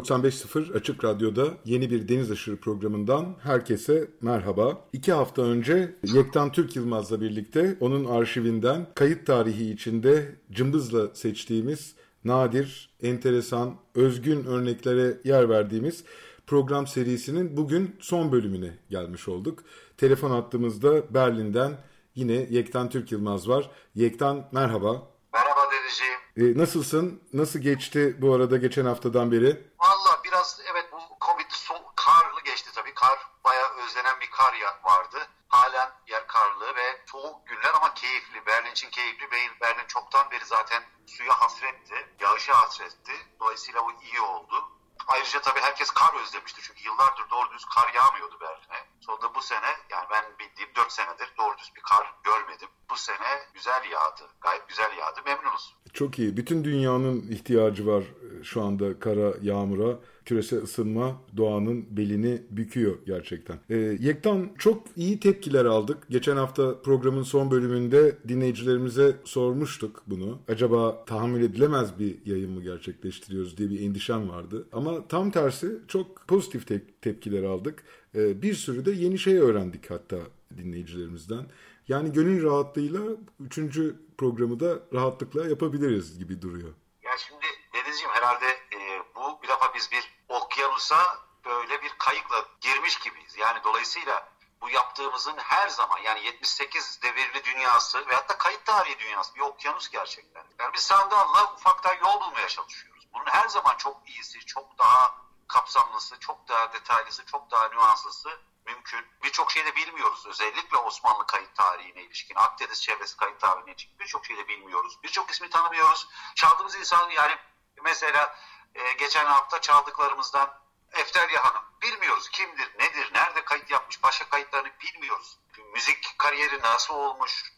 95.0 Açık Radyo'da yeni bir Deniz Aşırı programından herkese merhaba. İki hafta önce Yektan Türk Yılmaz'la birlikte onun arşivinden kayıt tarihi içinde cımbızla seçtiğimiz nadir, enteresan, özgün örneklere yer verdiğimiz program serisinin bugün son bölümüne gelmiş olduk. Telefon attığımızda Berlin'den yine Yektan Türk Yılmaz var. Yektan merhaba. Merhaba Denizciğim. E, nasılsın? Nasıl geçti bu arada geçen haftadan beri? Valla biraz evet bu Covid son, karlı geçti tabii. Kar bayağı özlenen bir kar vardı. Halen yer karlı ve soğuk günler ama keyifli. Berlin için keyifli. Berlin çoktan beri zaten suya hasretti. Yağışa hasretti. Dolayısıyla bu iyi oldu. Ayrıca tabii herkes kar özlemişti. Çünkü yıllardır doğru düz kar yağmıyordu Berlin'e. Sonra bu sene yani ben bildiğim 4 senedir doğru düz bir kar görmedim. Bu sene güzel yağdı. Gayet güzel yağdı. Memnunuz. Çok iyi. Bütün dünyanın ihtiyacı var e, şu anda kara, yağmura. Küresel ısınma doğanın belini büküyor gerçekten. Ee, Yektan çok iyi tepkiler aldık. Geçen hafta programın son bölümünde dinleyicilerimize sormuştuk bunu. Acaba tahammül edilemez bir yayın mı gerçekleştiriyoruz diye bir endişem vardı. Ama tam tersi çok pozitif te- tepkiler aldık. Ee, bir sürü de yeni şey öğrendik hatta dinleyicilerimizden. Yani gönül rahatlığıyla üçüncü programı da rahatlıkla yapabiliriz gibi duruyor. Ya şimdi Denizciğim herhalde e, bu bir defa biz bir okyanusa böyle bir kayıkla girmiş gibiyiz. Yani dolayısıyla bu yaptığımızın her zaman yani 78 devirli dünyası ve hatta kayıt tarihi dünyası bir okyanus gerçekten. Yani biz sandalla ufaktan yol bulmaya çalışıyoruz. Bunun her zaman çok iyisi, çok daha kapsamlısı, çok daha detaylısı, çok daha nüanslısı mümkün. Birçok şeyi de bilmiyoruz. Özellikle Osmanlı kayıt tarihine ilişkin, Akdeniz çevresi kayıt tarihine ilişkin birçok şeyi de bilmiyoruz. Birçok ismi tanımıyoruz. Çaldığımız insan yani mesela e, geçen hafta çaldıklarımızdan Efterya Hanım bilmiyoruz kimdir, nedir, nerede kayıt yapmış, başka kayıtlarını bilmiyoruz. Müzik kariyeri nasıl olmuş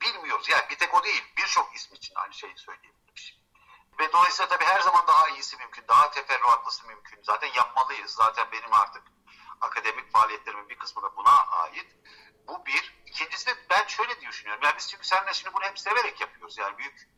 bilmiyoruz. Yani bir tek o değil, birçok isim için aynı şeyi söyleyebiliriz. Ve dolayısıyla tabii her zaman daha iyisi mümkün, daha teferruatlısı mümkün. Zaten yapmalıyız. Zaten benim artık akademik faaliyetlerimin bir kısmı da buna ait. Bu bir. İkincisi de ben şöyle düşünüyorum. Yani biz çünkü seninle şimdi bunu hep severek yapıyoruz. Yani büyük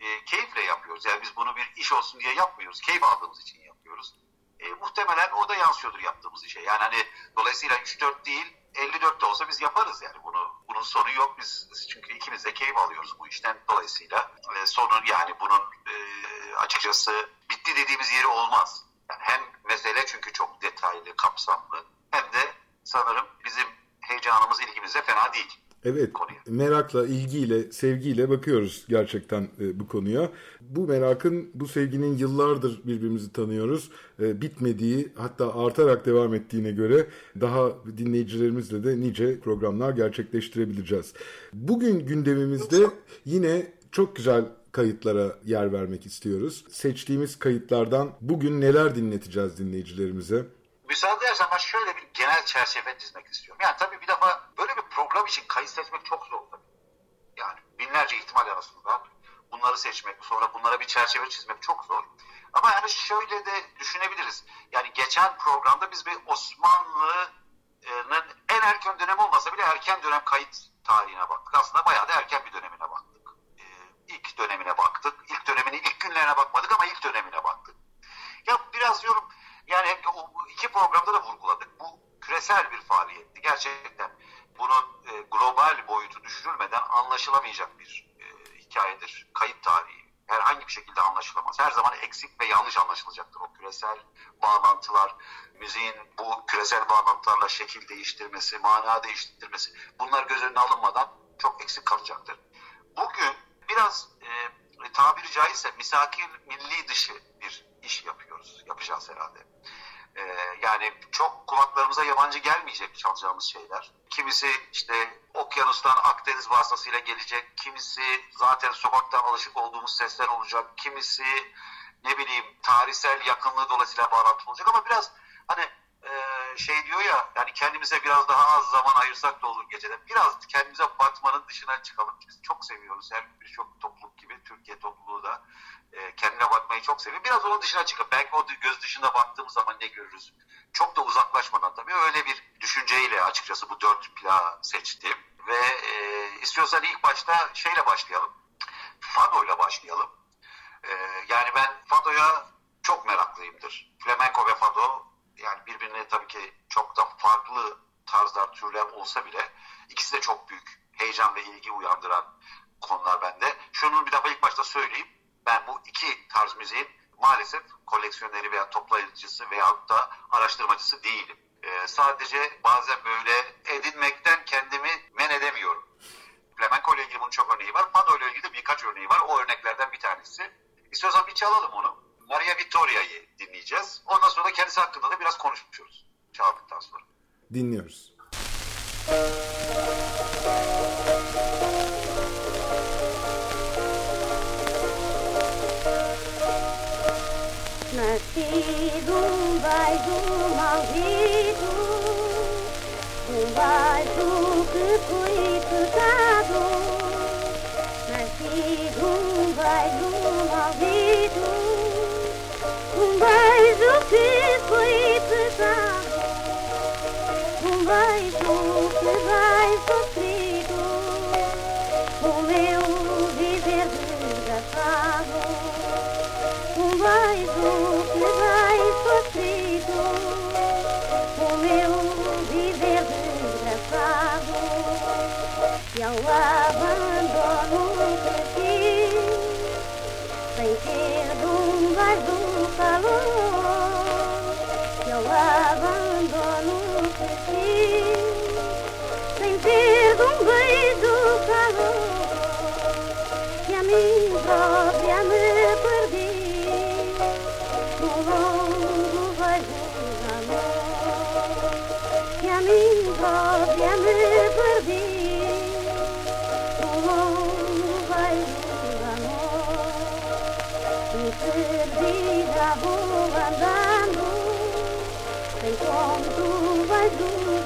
e, keyifle yapıyoruz. Yani biz bunu bir iş olsun diye yapmıyoruz. Keyif aldığımız için yapıyoruz. E, muhtemelen o da yansıyordur yaptığımız işe. Yani hani dolayısıyla 3-4 değil 54 de olsa biz yaparız yani bunu. Bunun sonu yok biz çünkü ikimiz de keyif alıyoruz bu işten dolayısıyla. E, sonun yani bunun e, açıkçası bitti dediğimiz yeri olmaz. Yani hem mesele çünkü çok detaylı, kapsamlı hem sanırım bizim heyecanımız, ilgimiz de fena değil. Evet, konuya. merakla, ilgiyle, sevgiyle bakıyoruz gerçekten e, bu konuya. Bu merakın, bu sevginin yıllardır birbirimizi tanıyoruz. E, bitmediği, hatta artarak devam ettiğine göre daha dinleyicilerimizle de nice programlar gerçekleştirebileceğiz. Bugün gündemimizde yine çok güzel kayıtlara yer vermek istiyoruz. Seçtiğimiz kayıtlardan bugün neler dinleteceğiz dinleyicilerimize? Müsaade edersen genel çerçeve çizmek istiyorum. Yani tabii bir defa böyle bir program için kayıt seçmek çok zor tabii. Yani binlerce ihtimal arasında bunları seçmek, sonra bunlara bir çerçeve çizmek çok zor. Ama yani şöyle de düşünebiliriz. Yani geçen programda biz bir Osmanlı'nın en erken dönemi olmasa bile erken dönem kayıt tarihine baktık. Aslında bayağı da erken bir dönemine baktık. Ee, ilk dönemine baktık. İlk döneminin ilk günlerine bakmadık ama ilk dönemine baktık. Ya biraz diyorum yani iki programda da vurguladık. Bu küresel bir faaliyetti. Gerçekten bunun e, global boyutu düşürülmeden anlaşılamayacak bir e, hikayedir. Kayıt tarihi herhangi bir şekilde anlaşılamaz. Her zaman eksik ve yanlış anlaşılacaktır o küresel bağlantılar. Müziğin bu küresel bağlantılarla şekil değiştirmesi, mana değiştirmesi bunlar göz önüne alınmadan çok eksik kalacaktır. Bugün biraz e, tabiri caizse misakir milli dışı bir iş yapıyoruz. Yapacağız herhalde. Ee, yani çok kulaklarımıza yabancı gelmeyecek çalacağımız şeyler. Kimisi işte okyanustan Akdeniz vasıtasıyla gelecek. Kimisi zaten sokaktan alışık olduğumuz sesler olacak. Kimisi ne bileyim tarihsel yakınlığı dolayısıyla bağlantılı olacak ama biraz hani şey diyor ya yani kendimize biraz daha az zaman ayırsak da olur gecede. Biraz kendimize batmanın dışına çıkalım. Biz çok seviyoruz. Her birçok topluluk gibi Türkiye topluluğu da e, kendine bakmayı çok seviyor. Biraz onun dışına çıkıp belki o göz dışında baktığımız zaman ne görürüz? Çok da uzaklaşmadan tabii öyle bir düşünceyle açıkçası bu dört plağı seçtim. Ve e, istiyorsan ilk başta şeyle başlayalım. Fado ile başlayalım. E, yani ben Fado'ya çok meraklıyımdır. Flamenco ve Fado yani birbirine tabii ki çok da farklı tarzlar, türler olsa bile ikisi de çok büyük heyecan ve ilgi uyandıran konular bende. Şunu bir defa ilk başta söyleyeyim. Ben bu iki tarz müziğin maalesef koleksiyoneri veya toplayıcısı veyahut da araştırmacısı değilim. Ee, sadece bazen böyle edinmekten kendimi men edemiyorum. Flamenco ile ilgili bunun çok örneği var. Fado ile ilgili de birkaç örneği var. O örneklerden bir tanesi. İstiyorsan bir çalalım onu. Maria Vittoria'yı dinleyeceğiz. Ondan sonra da kendisi hakkında da biraz konuşuyoruz. Çaldıktan sonra. Dinliyoruz. Nascido um beijo maldito, um beijo que foi pecado. Nascido maldito, Beijo que vai sofrido, o meu viver desgraçado. Beijo que vai sofrido, o meu viver desgraçado. E ao abandono fiz, sem ter de um beijo calor.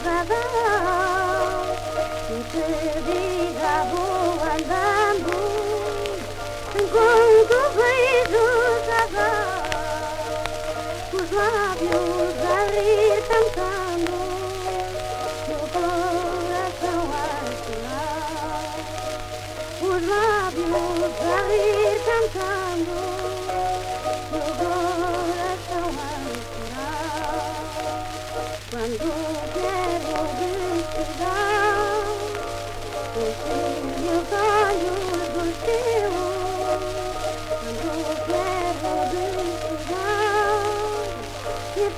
Baba.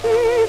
Yeah.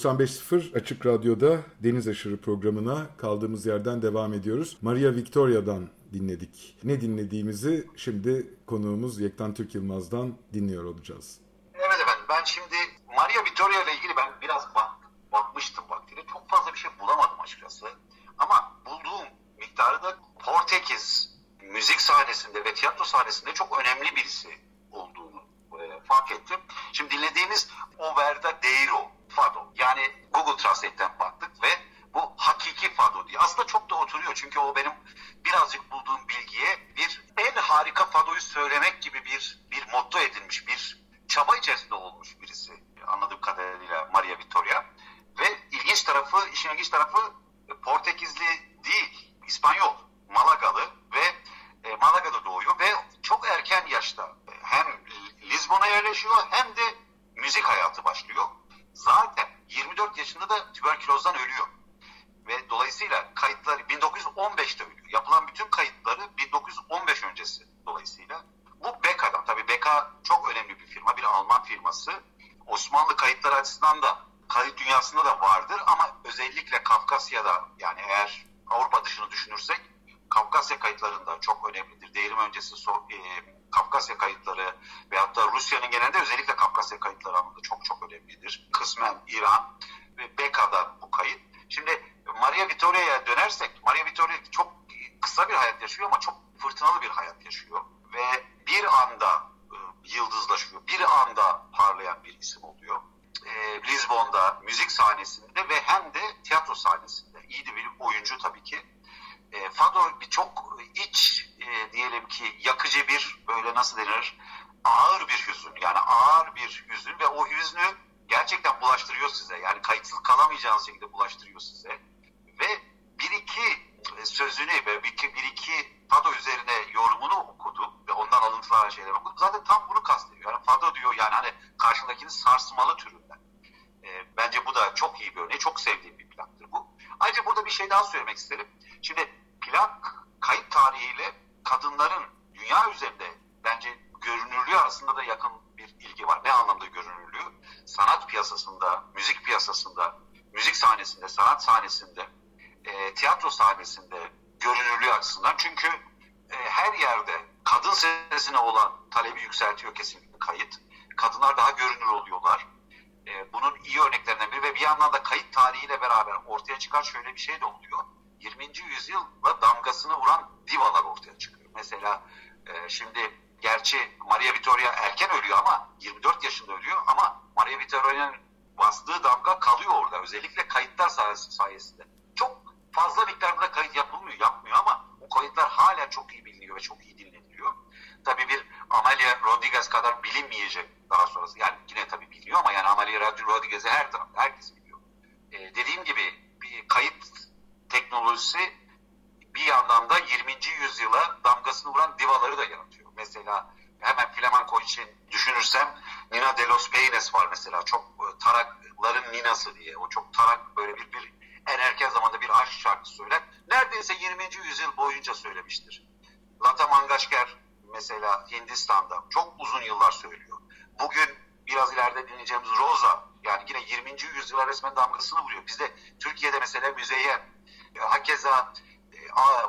...95.0 Açık Radyo'da Deniz Aşırı programına kaldığımız yerden devam ediyoruz. Maria Victoria'dan dinledik. Ne dinlediğimizi şimdi konuğumuz Yektan Türk Yılmaz'dan dinliyor olacağız. Evet efendim ben şimdi Maria Vittoria ile ilgili ben biraz bak, bakmıştım vaktiyle. Çok fazla bir şey bulamadım açıkçası. Ama bulduğum miktarı da Portekiz müzik sahnesinde ve tiyatro sahnesinde çok önemli birisi olduğunu e, fark ettim. Şimdi dinlediğimiz O Verda Deiro Fado. Yani Google Translate'ten baktık ve bu hakiki Fado diye. Aslında çok da oturuyor çünkü o benim birazcık bulduğum bilgiye bir en harika Fado'yu söylemek gibi bir bir motto edinmiş, bir çaba içerisinde olmuş birisi. Anladığım kadarıyla Maria Vittoria. Ve ilginç tarafı, işin ilginç tarafı e, Portekizli değil, İspanyol, Malagalı ve e, Malaga'da doğuyor ve çok erken yaşta e, hem Lizbon'a yerleşiyor hem de müzik hayatı başlıyor. Zaten 24 yaşında da tüberkülozdan ölüyor. Ve dolayısıyla kayıtları 1915'te ölüyor. yapılan bütün kayıtları 1915 öncesi dolayısıyla. Bu Beka'dan. Tabii Beka çok önemli bir firma. Bir Alman firması. Osmanlı kayıtları açısından da kayıt dünyasında da vardır ama özellikle Kafkasya'da yani eğer Avrupa dışını düşünürsek Kafkasya kayıtlarında çok önemlidir. Devrim öncesi so e, Kafkasya kayıtları veyahut da Rusya'nın genelinde özellikle Kafkasya kayıtları anlamında çok çok önemlidir. Kısmen İran ve Beka'da bu kayıt. Şimdi Maria Vittoria'ya dönersek Maria Vittoria çok kısa bir hayat yaşıyor ama çok fırtınalı bir hayat yaşıyor. Ve bir anda e, yıldızlaşıyor. Bir anda parlayan bir isim oluyor. E, Lisbon'da müzik sahnesinde ve hem de tiyatro sahnesinde. İyi de bir oyuncu tabii ki. E, Fado bir çok iç e, diyelim ki yakıcı bir böyle nasıl denir ağır bir hüzün yani ağır bir hüzün ve o hüznü gerçekten bulaştırıyor size. Yani kayıtsız kalamayacağınız şekilde bulaştırıyor size. Ve bir iki e, sözünü ve bir iki, bir iki Fado üzerine yorumunu okudum ve ondan alıntılar şeyler okudum. Zaten tam bunu kastediyor. Yani Fado diyor yani hani karşındakini sarsmalı türünden. E, bence bu da çok iyi bir örneği. Çok sevdiğim bir plaktır bu. Ayrıca burada bir şey daha söylemek isterim. Şimdi plak kayıt tarihiyle kadınların dünya üzerinde bence görünürlüğü arasında da yakın bir ilgi var. Ne anlamda görünürlüğü? Sanat piyasasında, müzik piyasasında, müzik sahnesinde, sanat sahnesinde, e, tiyatro sahnesinde görünürlüğü açısından. Çünkü e, her yerde kadın sesine olan talebi yükseltiyor kesinlikle kayıt. Kadınlar daha görünür oluyorlar. E, bunun iyi örneklerinden biri ve bir yandan da kayıt tarihiyle beraber ortaya çıkan şöyle bir şey de oluyor. 20. yüzyılla damgasını vuran divalar ortaya çıkıyor. Mesela e, şimdi gerçi Maria Vittoria erken ölüyor ama 24 yaşında ölüyor ama Maria Vittoria'nın bastığı damga kalıyor orada. Özellikle kayıtlar sayesinde. Çok fazla miktarda kayıt yapılmıyor, yapmıyor ama o kayıtlar hala çok iyi biliniyor ve çok iyi dinleniliyor. Tabii bir Amalia Rodriguez kadar bilinmeyecek daha sonrası. Yani yine tabii biliniyor ama yani Amalia Rodriguez'i her tarafta herkes biliyor. Ee, dediğim gibi bir kayıt teknolojisi bir yandan da 20. yüzyıla damgasını vuran divaları da yaratıyor. Mesela hemen flamenco için düşünürsem Nina de los Peines var mesela. Çok e, tarakların ninası diye. O çok tarak böyle bir, bir en erken zamanda bir aşk şarkısı söyler. Neredeyse 20. yüzyıl boyunca söylemiştir. Lata Mangashkar mesela Hindistan'da çok uzun yıllar söylüyor. Bugün biraz ileride dinleyeceğimiz Rosa yani yine 20. yüzyıla resmen damgasını vuruyor. Bizde Türkiye'de mesela Müzeyyen, hakeza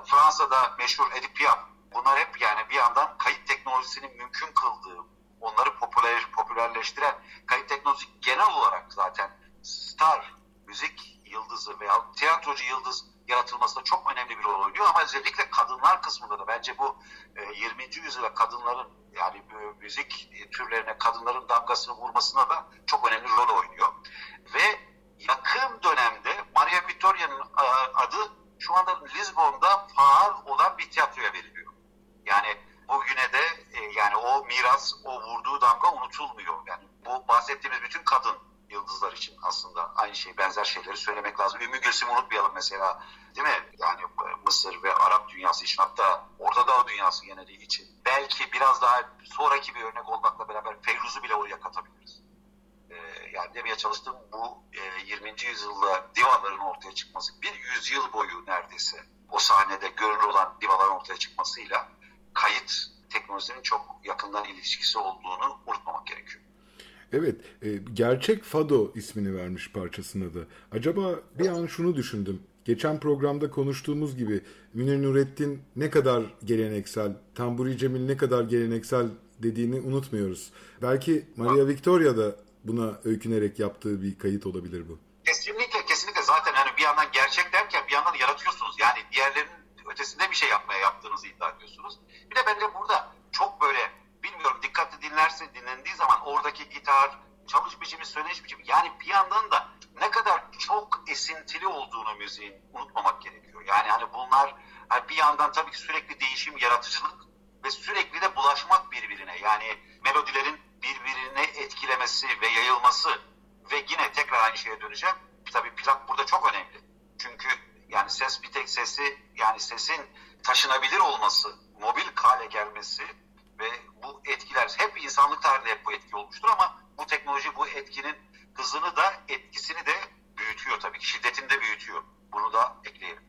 Fransa'da meşhur Edip Piaf. Bunlar hep yani bir yandan kayıt teknolojisinin mümkün kıldığı, onları popüler, popülerleştiren kayıt teknolojisi genel olarak zaten star, müzik yıldızı veya tiyatrocu yıldız yaratılmasında çok önemli bir rol oynuyor ama özellikle kadınlar kısmında da bence bu 20. yüzyılda kadınların yani müzik türlerine kadınların damgasını vurmasına da çok önemli rol oynuyor. Ve yakın dönemde Maria Vittoria'nın adı şu anda Lisbon'da faal olan bir tiyatroya veriliyor. Yani bugüne de yani o miras, o vurduğu damga unutulmuyor. Yani bu bahsettiğimiz bütün kadın yıldızlar için aslında aynı şey, benzer şeyleri söylemek lazım. Ümmü Gülsüm'ü unutmayalım mesela. Değil mi? Yani Mısır ve Arap dünyası için hatta Orta Doğu dünyası geneli için. Belki biraz daha sonraki bir örnek olmakla beraber Feyruz'u bile oraya katabiliriz. Ee, yani demeye çalıştım bu e, 20. yüzyılda divaların ortaya çıkması, bir yüzyıl boyu neredeyse o sahnede görünür olan divaların ortaya çıkmasıyla kayıt teknolojisinin çok yakından ilişkisi olduğunu unutmamak gerekiyor. Evet, e, gerçek Fado ismini vermiş parçasına da. Acaba bir an şunu düşündüm. Geçen programda konuştuğumuz gibi Münir Nurettin ne kadar geleneksel, Tamburi Cemil ne kadar geleneksel dediğini unutmuyoruz. Belki Maria Victoria da buna öykünerek yaptığı bir kayıt olabilir bu. Kesinlikle, bir yandan gerçek derken bir yandan yaratıyorsunuz. Yani diğerlerinin ötesinde bir şey yapmaya yaptığınızı iddia ediyorsunuz. Bir de bence burada çok böyle bilmiyorum dikkatli dinlerse dinlendiği zaman oradaki gitar, çalış biçimi, söyleyiş biçimi yani bir yandan da ne kadar çok esintili olduğunu müziğin unutmamak gerekiyor. Yani hani bunlar hani bir yandan tabii ki sürekli değişim, yaratıcılık ve sürekli de bulaşmak birbirine. Yani melodilerin birbirine etkilemesi ve yayılması ve yine tekrar aynı şeye döneceğim. Tabii plak burada çok önemli. Çünkü yani ses bir tek sesi yani sesin taşınabilir olması, mobil hale gelmesi ve bu etkiler hep insanlık tarihinde hep bu etki olmuştur ama bu teknoloji bu etkinin hızını da etkisini de büyütüyor tabii ki şiddetini de büyütüyor. Bunu da ekleyelim.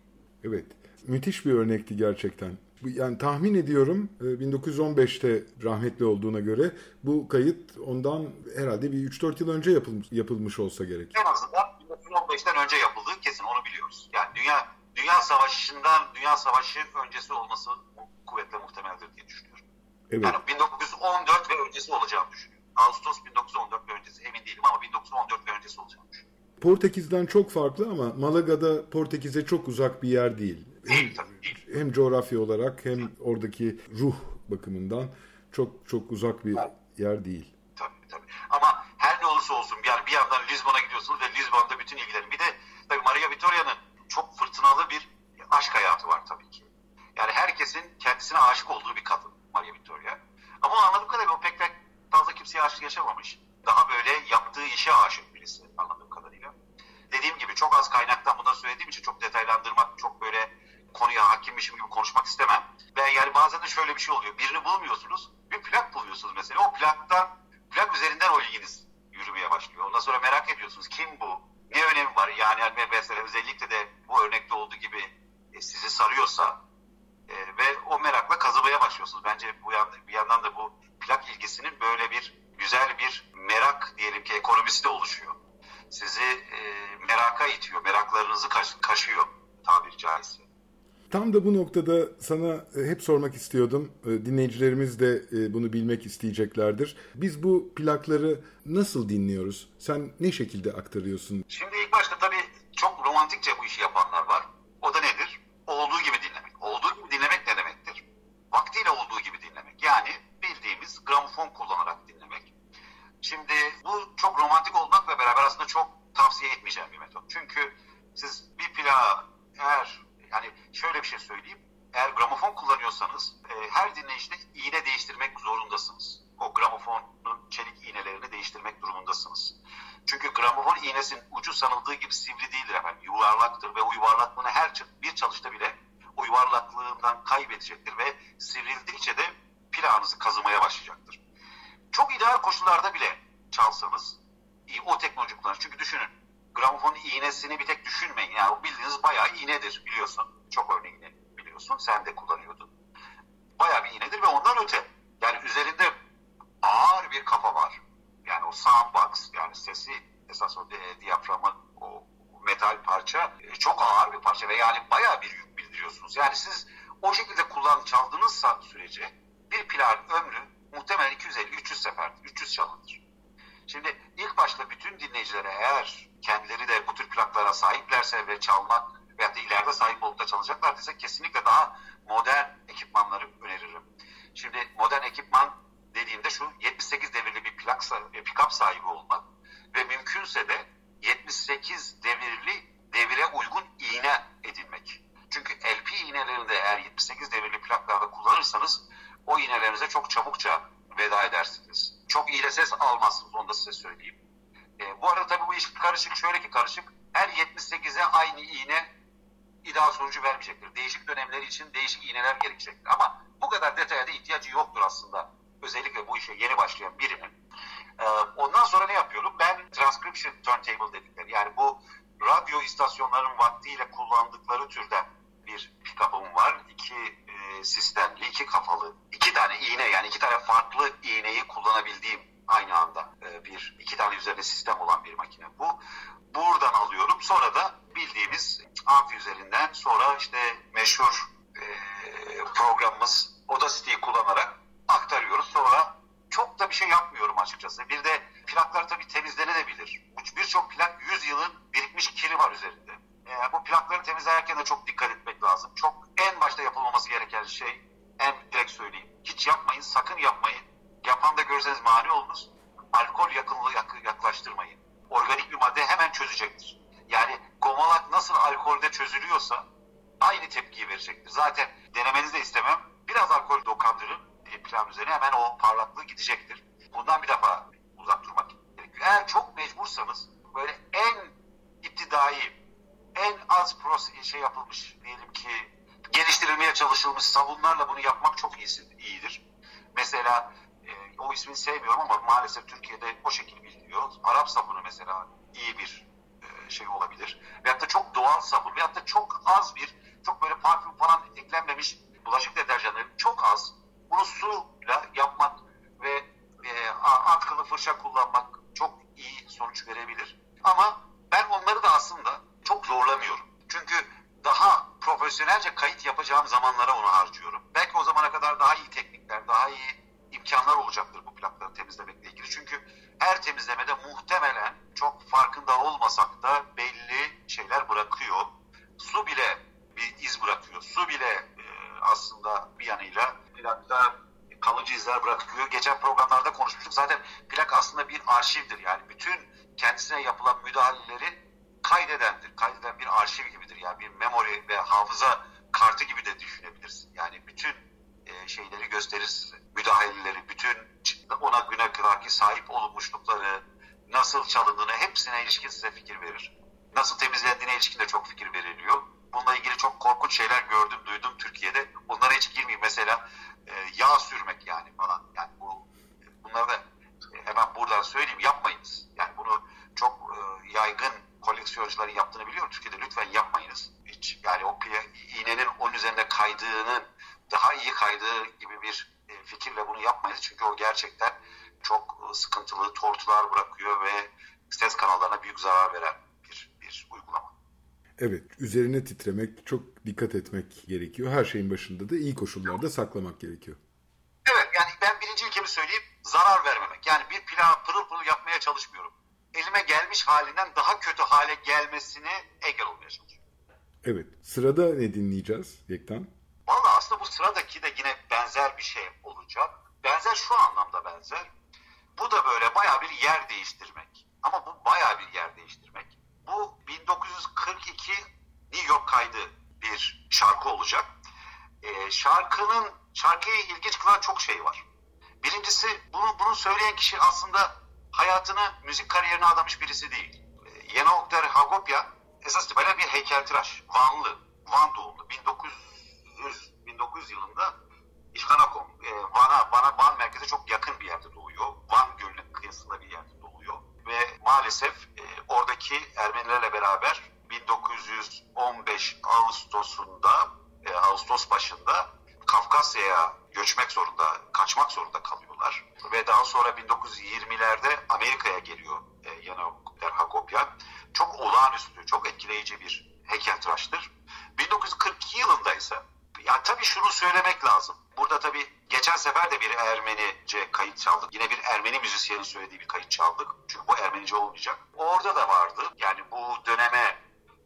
Evet. müthiş bir örnekti gerçekten. Yani tahmin ediyorum e, 1915'te rahmetli olduğuna göre bu kayıt ondan herhalde bir 3-4 yıl önce yapılmış, yapılmış olsa gerek. En azından 1915'ten önce yapıldığı kesin onu biliyoruz. Yani dünya dünya savaşından dünya savaşı öncesi olması kuvvetle muhtemeldir diye düşünüyorum. Evet. Yani 1914 ve öncesi olacağını düşünüyorum. Ağustos 1914 ve öncesi emin değilim ama 1914 ve öncesi olacağını düşünüyorum. Portekiz'den çok farklı ama Malaga'da Portekiz'e çok uzak bir yer değil. Değil tabii değil. hem coğrafya olarak hem oradaki ruh bakımından çok çok uzak bir yer değil. Tabii tabii. Ama her ne olursa olsun yani bir yandan Lizbon'a gidiyorsunuz ve Lizbon'da bütün ilgilerin. Bir de tabii Maria Victoria'nın çok fırtınalı bir aşk hayatı var tabii ki. Yani herkesin kendisine aşık olduğu bir kadın Maria Victoria. Ama anladığım kadarıyla o pek pek fazla kimseye aşık yaşamamış. Daha böyle yaptığı işe aşık birisi anladığım kadarıyla. Dediğim gibi çok az kaynaktan bunları söylediğim için çok detaylandırmak, çok böyle konuya hakimmişim gibi konuşmak istemem. Ve yani bazen de şöyle bir şey oluyor. Birini bulmuyorsunuz, bir plak buluyorsunuz mesela. O plaktan, plak üzerinden o ilginiz yürümeye başlıyor. Ondan sonra merak ediyorsunuz kim bu? Ne önemi var? Yani mesela özellikle de bu örnekte olduğu gibi e, sizi sarıyorsa e, ve o merakla kazımaya başlıyorsunuz. Bence bu yan, bir yandan da bu plak ilgisinin böyle bir güzel bir merak diyelim ki ekonomisi de oluşuyor. Sizi e, meraka itiyor, meraklarınızı kaş, kaşıyor tabiri caizse. Tam da bu noktada sana e, hep sormak istiyordum. E, Dinleyicilerimiz de e, bunu bilmek isteyeceklerdir. Biz bu plakları nasıl dinliyoruz? Sen ne şekilde aktarıyorsun? Şimdi ilk başta tabii çok romantikçe bu işi yapanlar var. O da nedir? Olduğu gibi dinlemek. Olduğu gibi dinlemek ne demektir? Vaktiyle olduğu gibi dinlemek. Yani bildiğimiz gramofon kullanarak dinlemek. Şimdi bu çok romantik olmakla beraber aslında çok tavsiye etmeyeceğim bir metot. Çünkü siz bir plağı eğer yani şöyle bir şey söyleyeyim. Eğer gramofon kullanıyorsanız e, her dinleyişte iğne değiştirmek zorundasınız. O gramofonun çelik iğnelerini değiştirmek durumundasınız. Çünkü gramofon iğnesinin ucu sanıldığı gibi sivri değildir efendim. Yuvarlaktır ve o yuvarlaklığını her bir çalışta bile o yuvarlaklığından kaybedecektir ve sivrildikçe de plağınızı kazımaya başlayacaktır. Çok ideal koşullarda bile çalsanız o teknoloji kullanır. Çünkü düşünün gramofon iğnesini bir tek düşünmeyin. Yani bildiğiniz bayağı iğnedir biliyorsun. Çok örneğini biliyorsun. Sen de kullanıyordun. Bayağı bir iğnedir ve ondan öte. Yani üzerinde ağır bir kafa var. O soundbox yani sesi esas o di- diyaframın o metal parça e, çok ağır bir parça ve yani bayağı bir yük bildiriyorsunuz. Yani siz o şekilde kullan çaldığınızsa sürece bir plağın ömrü muhtemelen 250-300 seferdir. 300 çalındır. Şimdi ilk başta bütün dinleyicilere eğer kendileri de bu tür plaklara sahiplerse ve çalmak veyahut da ileride sahip olup da çalacaklar ise kesinlikle daha modern ekipmanları öneririm. Şimdi modern ekipman dediğimde şu 78 devirli bir plak sahibi, pick-up sahibi olmak ve mümkünse de 78 devirli devire uygun iğne edinmek. Çünkü LP iğnelerini de eğer 78 devirli plaklarda kullanırsanız o iğnelerinize çok çabukça veda edersiniz. Çok iyi de ses almazsınız onu da size söyleyeyim. E, bu arada tabii bu iş karışık şöyle ki karışık. Her 78'e aynı iğne ideal sonucu vermeyecektir. Değişik dönemleri için değişik iğneler gerekecektir. Ama bu kadar detaya da ihtiyacı yoktur aslında. Özellikle bu işe yeni başlayan birinin. Ee, ondan sonra ne yapıyorum? Ben transcription turntable dedikleri yani bu radyo istasyonlarının vaktiyle kullandıkları türden bir pick-up'ım var. İki e, sistemli, iki kafalı, iki tane iğne yani iki tane farklı iğneyi kullanabildiğim aynı anda e, bir iki tane üzerinde sistem olan bir makine bu. Buradan alıyorum. Sonra da bildiğimiz amfi üzerinden sonra işte meşhur is it on? İzler bırakıyor. Geçen programlarda konuşmuştuk. Zaten plak aslında bir arşivdir. Yani bütün kendisine yapılan müdahaleleri kaydedendir. Kaydeden bir arşiv gibidir. Yani bir memori ve hafıza kartı gibi de düşünebilirsin. Yani bütün e, şeyleri gösterir size. Müdahaleleri, bütün ona güne kadarki sahip olunmuşlukları, nasıl çalındığını hepsine ilişkin size fikir verir. Nasıl temizlendiğine ilişkin de çok fikir veriliyor. Bununla ilgili çok korkunç şeyler gördüm, duydum Türkiye'de. Onlara hiç girmeyeyim. Mesela e, yağ sürmek yani falan. Yani bu bunları da e, hemen buradan söyleyeyim yapmayınız. Yani bunu çok e, yaygın koleksiyoncuların yaptığını biliyorum. Türkiye'de lütfen yapmayınız. Hiç yani o iğnenin onun üzerinde kaydığının daha iyi kaydığı gibi bir e, fikirle bunu yapmayız. Çünkü o gerçekten çok e, sıkıntılı tortular bırakıyor ve ses kanallarına büyük zarar veren bir, bir uygulama. Evet, üzerine titremek, çok dikkat etmek gerekiyor. Her şeyin başında da iyi koşullarda saklamak gerekiyor. Evet, yani ben birinci ilkemi söyleyeyim, zarar vermemek. Yani bir pilav pırıl pırıl yapmaya çalışmıyorum. Elime gelmiş halinden daha kötü hale gelmesini engel olmaya çalışıyorum. Evet, sırada ne dinleyeceğiz Yektan? Valla aslında bu sıradaki de yine benzer bir şey olacak. Benzer şu anlamda benzer. Bu da böyle baya bir yer değiştirmek. Ama bu baya bir yer değiştirmek. Bu 1942 New York kaydı bir şarkı olacak. Ee, şarkının şarkıyı ilginç kılan çok şey var. Birincisi bunu, bunu söyleyen kişi aslında hayatını müzik kariyerine adamış birisi değil. Ee, Yeni Oktar Hagopya esas itibariyle bir heykeltıraş. Vanlı. Van doğumlu. 1900, 1900 yılında İşkanakom, e, Van'a, Van'a, Van merkeze çok yakın bir yerde doğuyor. Van Gölü'nün kıyısında bir yerde doğuyor. Ve maalesef oradaki Ermenilerle beraber 1915 Ağustos'unda, e, Ağustos başında Kafkasya'ya göçmek zorunda, kaçmak zorunda kalıyorlar. Ve daha sonra 1920'lerde Amerika'ya geliyor e, Yanokler Hagopyan. Çok olağanüstü, çok etkileyici bir heykeltıraştır. 1942 yılında ise ya tabii şunu söylemek lazım. Burada tabii geçen sefer de bir Ermenice kayıt çaldık. Yine bir Ermeni müzisyenin söylediği bir kayıt çaldık. Çünkü bu Ermenice olmayacak. Orada da vardı. Yani bu döneme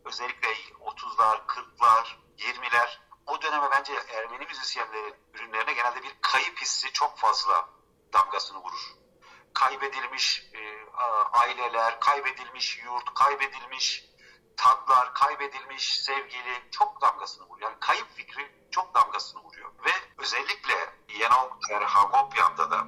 özellikle 30'lar, 40'lar, 20'ler o döneme bence Ermeni müzisyenlerin ürünlerine genelde bir kayıp hissi çok fazla damgasını vurur. Kaybedilmiş e, aileler, kaybedilmiş yurt, kaybedilmiş tatlar, kaybedilmiş sevgili çok damgasını vuruyor. Yani kayıp fikri çok damgasını vuruyor. Ve özellikle Yenok Hagopyan'da da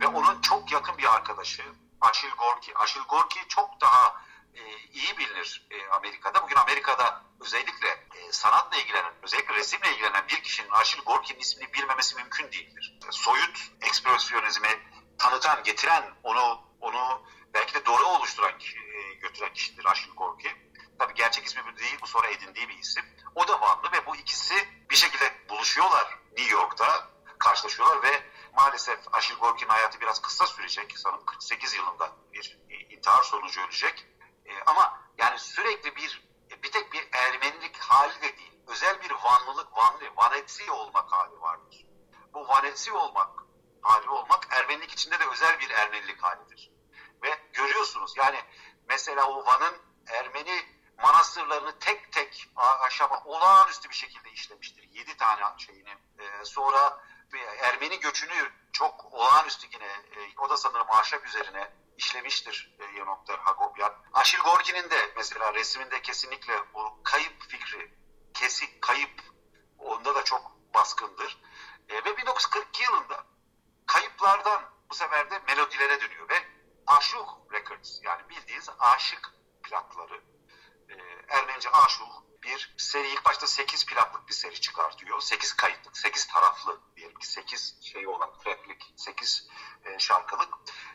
ve onun çok yakın bir arkadaşı Aşil Gorki. Aşil Gorki çok daha e, iyi bilinir e, Amerika'da. Bugün Amerika'da özellikle e, sanatla ilgilenen, özellikle resimle ilgilenen bir kişinin Aşil Gorki'nin ismini bilmemesi mümkün değildir. Soyut ekspresyonizmi tanıtan, getiren, onu onu belki de doğru oluşturan, e, götüren kişidir Aşil Gorki. Tabii gerçek ismi bu değil, bu sonra edindiği bir isim. O da Vanlı ve bu ikisi bir şekilde buluşuyorlar New York'ta, karşılaşıyorlar ve maalesef Aşil Gorki'nin hayatı biraz kısa sürecek. Sanırım 48 yılında bir intihar sonucu ölecek. E, ama yani sürekli bir bir tek bir Ermenilik hali de değil. Özel bir Vanlılık, Vanlı, Vanetsi olmak hali vardır. Bu Vanetsi olmak, hali olmak Ermenilik içinde de özel bir Ermenilik halidir. Ve görüyorsunuz yani mesela o Van'ın Ermeni manastırlarını tek tek aşama olağanüstü bir şekilde işlemiştir. Yedi tane şeyini. Ee, sonra Ermeni göçünü çok olağanüstü yine e, o da sanırım ahşap üzerine işlemiştir e, Yenokter Hagopyan. Aşil Gorki'nin de mesela resminde kesinlikle bu kayıp fikri, kesik kayıp onda da çok baskındır. E, ve 1942 yılında kayıplardan bu sefer de melodilere dönüyor ve Aşık Records yani bildiğiniz aşık plakları e, Ermenice Aşuh bir seri ilk başta 8 plaklık bir seri çıkartıyor. 8 kayıtlık, 8 taraflı diyelim ki 8 şey olan tracklik, 8 e, şarkılık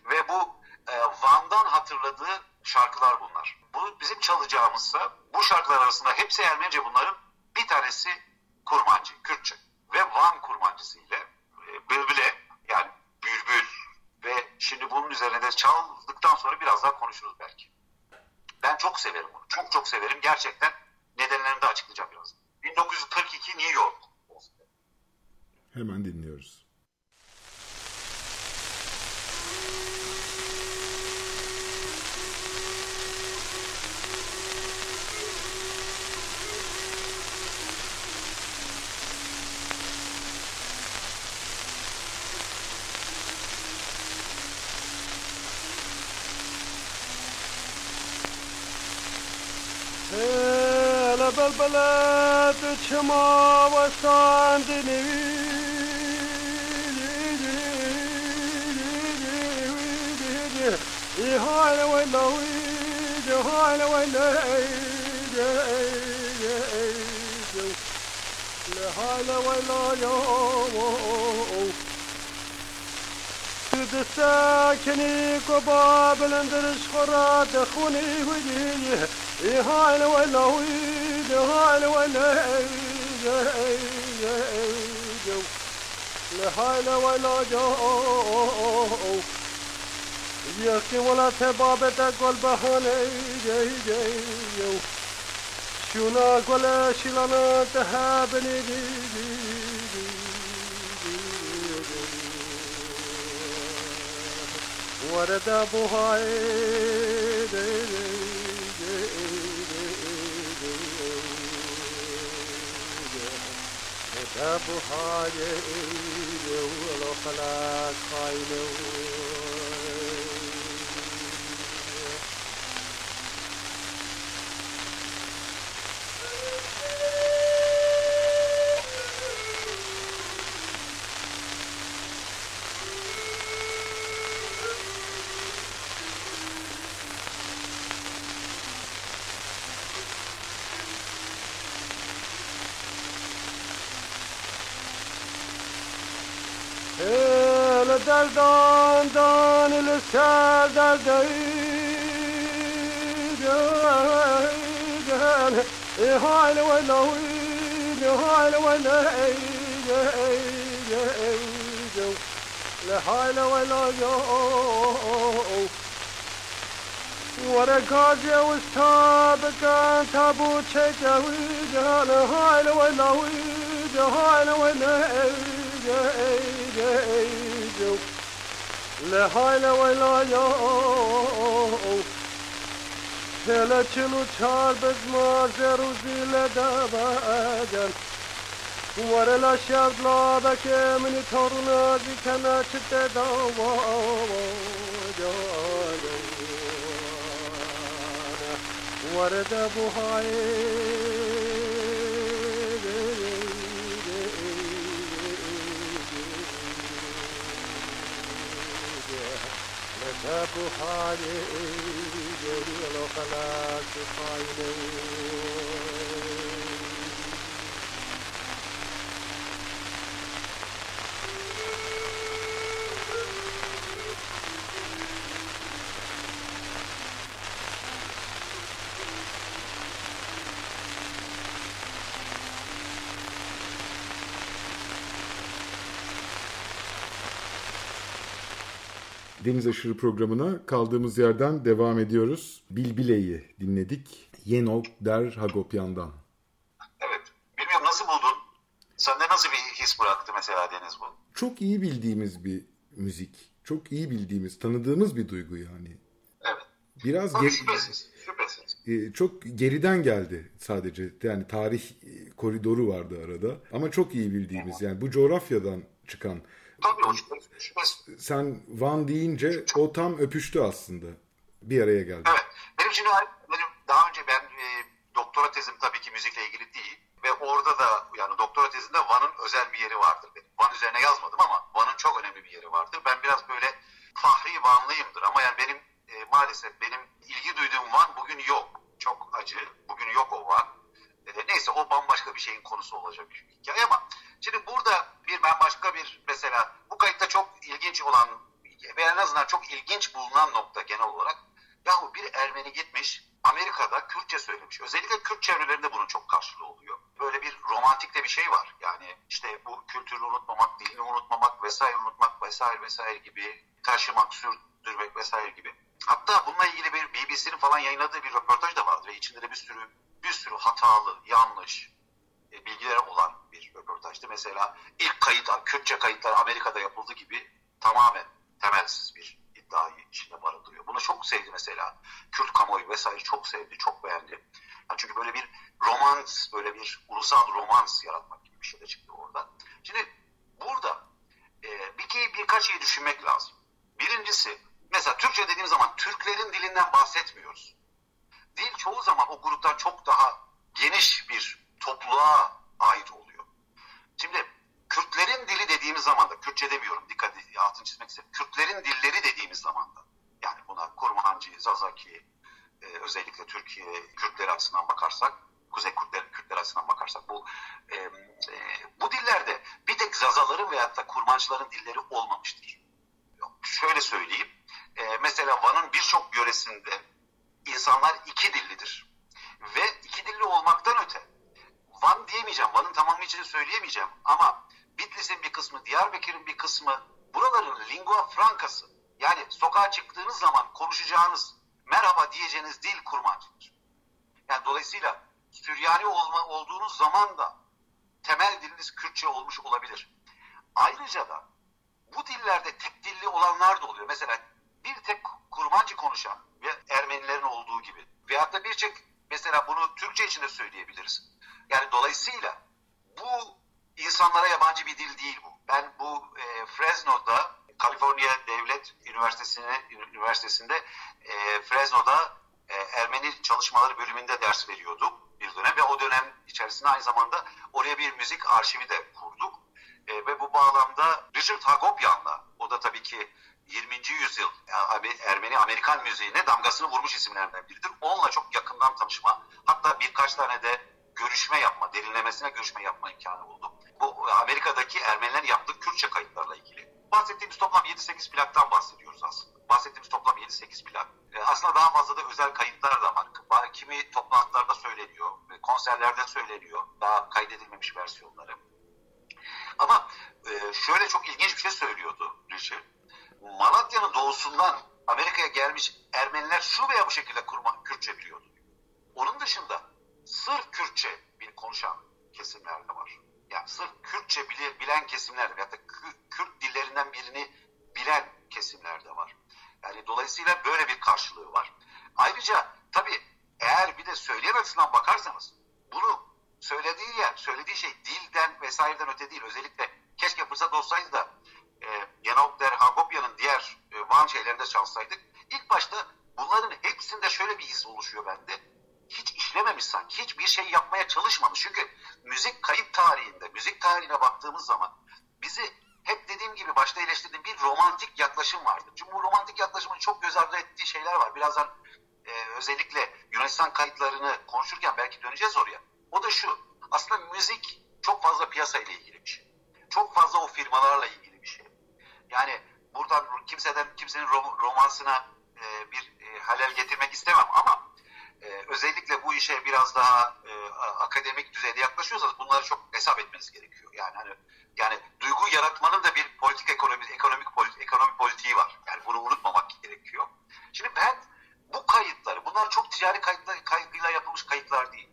ve bu e, Van'dan hatırladığı şarkılar bunlar. Bu bizim çalacağımızsa bu şarkılar arasında hepsi Ermenice bunların Bir tanesi kurmancı, Kürtçe ve Van kurmancısı ile e, bülbüle yani bülbül ve şimdi bunun üzerine de çaldıktan sonra biraz daha konuşuruz belki. Ben çok severim bunu. Çok çok severim. Gerçekten nedenlerini de açıklayacağım biraz. 1942 New York. Hemen dinliyoruz. هلا بالبلد شما وساندني دنيوي هاي ويلوي هاي ويلوي هلا ولا يوم دستكني كباب لندرش خرات خوني وديه هاي ولا ويد هاي ولا لهاي ولا جو يكي ولا تباب تقول بهوني جي جي شونا قول شلانا تهابني دي دي ورد Sabu Hadi, the will of Allah, هاي ولا ويد هاي ولا لهاي ولا جو ورا قاضي واستابقان تابو تشجويد هاي ولا ويد La hayla wayla yo Hele çilu çar bez marze ruzile de bagen Varela şerdla da kemini toruna zikene çıtte da Varede bu hayır ابو حالي جري لو خلاك صايمين Deniz Aşırı programına kaldığımız yerden devam ediyoruz. Bilbile'yi dinledik. Yenol Der Hagopyan'dan. Evet. Bilmiyorum nasıl buldun? Sende nasıl bir his bıraktı mesela Deniz bu? Çok iyi bildiğimiz bir müzik. Çok iyi bildiğimiz, tanıdığımız bir duygu yani. Evet. Biraz Tabii şüphesiz. Şüphesiz. e, çok geriden geldi sadece. Yani tarih koridoru vardı arada. Ama çok iyi bildiğimiz yani bu coğrafyadan çıkan. Tabii şüphesiz. Sen Van deyince o tam öpüştü aslında. Bir araya geldi. Evet. Benim şimdi benim daha önce ben e, doktora tezim tabii ki müzikle ilgili değil. Ve orada da yani doktora tezinde Van'ın özel bir yeri vardır benim. Van üzerine yazmadım ama Van'ın çok önemli bir yeri vardır. Ben biraz böyle fahri Vanlıyımdır ama yani benim e, maalesef benim ilgi duyduğum Van bugün yok. Çok acı. Bugün yok o Van. E, neyse o bambaşka bir şeyin konusu olacak bir hikaye ama şimdi burada bir ben başka bir mesela bu kayıtta çok ilginç olan ve en azından çok ilginç bulunan nokta genel olarak yahu bir Ermeni gitmiş Amerika'da Kürtçe söylemiş. Özellikle Kürt çevrelerinde bunun çok karşılığı oluyor. Böyle bir romantik de bir şey var. Yani işte bu kültürü unutmamak, dilini unutmamak vesaire unutmak vesaire vesaire gibi taşımak, sürdürmek vesaire gibi. Hatta bununla ilgili bir BBC'nin falan yayınladığı bir röportaj da vardır ve içinde de bir sürü bir sürü hatalı, yanlış e, bilgiler olan bir röportajdı. Mesela ilk kayıt, Kürtçe kayıtlar Amerika'da yapıldı gibi tamamen temelsiz bir iddiayı içinde barındırıyor. Bunu çok sevdi mesela. Kürt kamuoyu vesaire çok sevdi, çok beğendi. Yani çünkü böyle bir romans, böyle bir ulusal romans yaratmak gibi bir şey de çıktı orada. Şimdi burada e, bir kere birkaç şey düşünmek lazım. Birincisi, mesela Türkçe dediğim zaman Türklerin dilinden bahsetmiyoruz. Dil çoğu zaman o gruptan çok daha geniş bir topluluğa ait oluyor. Şimdi Kürtlerin dili dediğimiz zaman da, Kürtçe demiyorum, dikkat edin, altını çizmek istedim. Kürtlerin dilleri dediğimiz zaman da, yani buna Kurmancı, Zazaki, e, özellikle Türkiye Kürtleri açısından bakarsak, Kuzey Kürtler, Kürtler açısından bakarsak bu e, e, bu dillerde bir tek Zazaların veyahut da Kurmancıların dilleri olmamıştır. Şöyle söyleyeyim, e, mesela Van'ın birçok yöresinde insanlar iki dillidir. Ve iki dilli olmaktan öte, Van diyemeyeceğim, Van'ın tamamı için söyleyemeyeceğim ama Bitlis'in bir kısmı, Diyarbakır'ın bir kısmı buraların lingua francası yani sokağa çıktığınız zaman konuşacağınız, merhaba diyeceğiniz dil kurmancıdır. Yani dolayısıyla Süryani olma, olduğunuz zaman da temel diliniz Kürtçe olmuş olabilir. Ayrıca da bu dillerde tek dilli olanlar da oluyor. Mesela bir tek kurmancı konuşan ve Ermenilerin olduğu gibi. Veyahut da birçok mesela bunu Türkçe için de söyleyebiliriz. Yani dolayısıyla bu insanlara yabancı bir dil değil bu. Ben bu e, Fresno'da Kaliforniya Devlet Üniversitesi'ne üniversitesinde e, Fresno'da e, Ermeni çalışmaları bölümünde ders veriyordum bir dönem ve o dönem içerisinde aynı zamanda oraya bir müzik arşivi de kurduk. E, ve bu bağlamda Richard Hagopian'la o da tabii ki 20. yüzyıl Ermeni Amerikan müziğine damgasını vurmuş isimlerden biridir. Onunla çok yakından tanışma hatta birkaç tane de görüşme yapma, derinlemesine görüşme yapma imkanı buldum. Bu Amerika'daki Ermenilerin yaptığı Kürtçe kayıtlarla ilgili. Bahsettiğimiz toplam 7-8 plaktan bahsediyoruz aslında. Bahsettiğimiz toplam 7-8 plak. E, aslında daha fazla da özel kayıtlar da var. Kimi toplantılarda söyleniyor, konserlerde söyleniyor. Daha kaydedilmemiş versiyonları. Ama e, şöyle çok ilginç bir şey söylüyordu Richard. Malatya'nın doğusundan Amerika'ya gelmiş Ermeniler şu veya bu şekilde kurma, Kürtçe biliyordu. Onun dışında sırf Kürtçe konuşan kesimler de var. Yani sırf Kürtçe bilen kesimler de veyahut da Kürt dillerinden birini bilen kesimler de var. Yani dolayısıyla böyle bir karşılığı var. Ayrıca tabii eğer bir de söyleyen açısından bakarsanız bunu söylediği yer, söylediği şey dilden vesaireden öte değil. Özellikle keşke fırsat olsaydı da e, Yanok Der diğer e, Van şeylerinde çalsaydık. İlk başta bunların hepsinde şöyle bir his oluşuyor bende. Hiç işlememiş sanki. Hiçbir şey yapmaya çalışmamış. Çünkü müzik kayıp tarihinde, müzik tarihine baktığımız zaman bizi hep dediğim gibi başta eleştirdiğim bir romantik yaklaşım vardı. Çünkü bu romantik yaklaşımın çok göz ardı ettiği şeyler var. Birazdan e, özellikle Yunanistan kayıtlarını konuşurken belki döneceğiz oraya. O da şu. Aslında müzik çok fazla piyasa ile ilgili bir şey. Çok fazla o firmalarla ilgili bir şey. Yani buradan kimseden kimsenin rom, romansına e, bir e, halel getirmek istemem ama e, özellikle bu işe biraz daha e, akademik düzeyde yaklaşıyorsanız bunları çok hesap etmeniz gerekiyor. Yani hani yani duygu yaratmanın da bir politik ekonomi ekonomik politi, ekonomi politiği var. Yani bunu unutmamak gerekiyor. Şimdi ben bu kayıtları, bunlar çok ticari kayıtlar, kaygıyla yapılmış kayıtlar değil.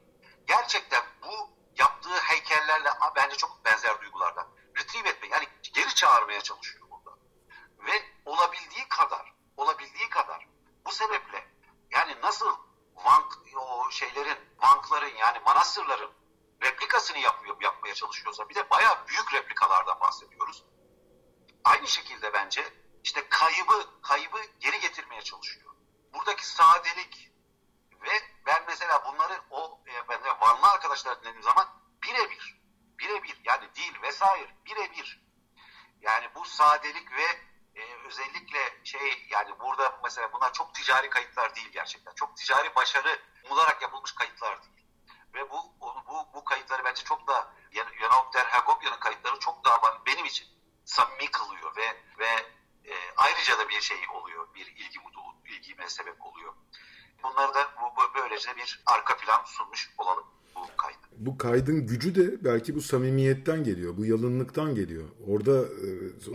Gerçekten bu yaptığı heykellerle bence çok benzer duygulardan retrieve etme yani geri çağırmaya çalışıyor burada. Ve olabildiği kadar, olabildiği kadar bu sebeple yani nasıl vank, o şeylerin, vankların yani manastırların replikasını yapıyor, yapmaya çalışıyorsa bir de bayağı büyük replikalardan bahsediyoruz. Aynı şekilde bence işte kaybı kaybı geri getirmeye çalışıyor. Buradaki sadelik ve ben mesela bunları o e, ben de Vanlı arkadaşlar dinlediğim zaman birebir birebir yani dil vesaire birebir yani bu sadelik ve e, özellikle şey yani burada mesela bunlar çok ticari kayıtlar değil gerçekten. Çok ticari başarı umularak yapılmış kayıtlar değil. Ve bu bu bu kayıtları bence çok da Yanok Der Hagopia'nın kayıtları çok daha benim için samimi kılıyor ve ve e, ayrıca da bir şey oluyor. Bir ilgi ilgime sebep oluyor. Bunları da bu, böyle bu kaydın gücü de belki bu samimiyetten geliyor, bu yalınlıktan geliyor. Orada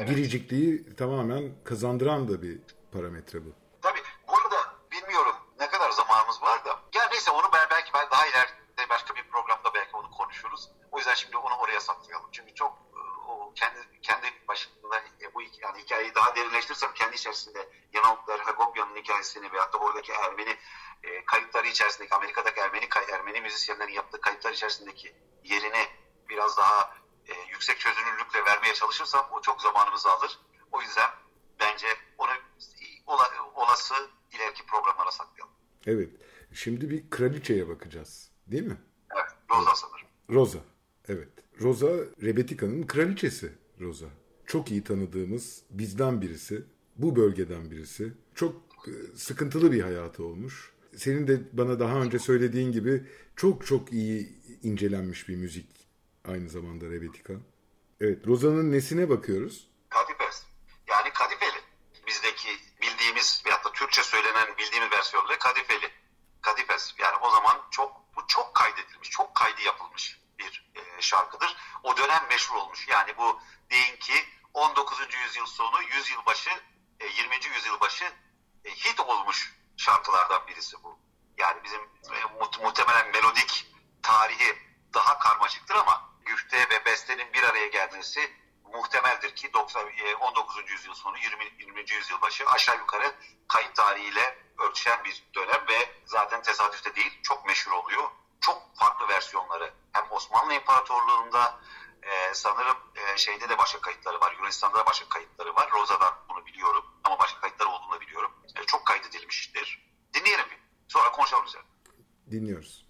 e, biricikliği tamamen kazandıran da bir parametre bu. Tabii. Bu arada bilmiyorum ne kadar zamanımız var da. Ya neyse onu ben belki ben daha ileride başka bir programda belki onu konuşuruz. O yüzden şimdi onu oraya saklayalım. Çünkü çok e, o kendi kendi başında e, bu yani hikayeyi daha derinleştirirsem kendi içerisinde Yanavuklar, Hagopia'nın hikayesini veyahut da oradaki Ermeni e, kayıtları içerisindeki Amerika'daki Ermeni Ermeni müzisyenlerin yaptığı kayıtlar içerisindeki yerini biraz daha e, yüksek çözünürlükle vermeye çalışırsam o çok zamanımızı alır. O yüzden bence onu ola- olası ileriki programlara saklayalım. Evet. Şimdi bir kraliçeye bakacağız. Değil mi? Evet, Rosa sanırım. Rosa. Evet. Rosa Rebetika'nın kraliçesi Rosa. Çok iyi tanıdığımız bizden birisi. Bu bölgeden birisi. Çok e, sıkıntılı bir hayatı olmuş. Senin de bana daha önce söylediğin gibi çok çok iyi incelenmiş bir müzik aynı zamanda Rebetika. Evet, Rosa'nın nesine bakıyoruz? Kadifes. Yani kadifeli. Bizdeki bildiğimiz veyahut da Türkçe söylenen bildiğimiz versiyonuyla kadifeli. Kadifes. Yani o zaman çok bu çok kaydedilmiş, çok kaydı yapılmış bir e, şarkıdır. O dönem meşhur olmuş. Yani bu deyin ki 19. yüzyıl sonu, yüzyıl başı, e, 20. yüzyıl başı e, hit olmuş şarkılardan birisi bu. Yani bizim e, mu- muhtemelen melodik tarihi daha karmaşıktır ama güfte ve bestenin bir araya gelmesi muhtemeldir ki 90, e, 19. yüzyıl sonu 20. 20. yüzyıl başı aşağı yukarı kayıt tarihiyle örtüşen bir dönem ve zaten tesadüfte değil çok meşhur oluyor. Çok farklı versiyonları hem Osmanlı İmparatorluğu'nda e, sanırım e, şeyde de başka kayıtları var. Yunanistan'da da başka kayıtları var. Rosa'dan bunu biliyorum ama başka kayıtları da biliyorum. E, çok kaydedilmiştir. Dinleyelim bir. Sonra konuşalım üzerine. Dinliyoruz.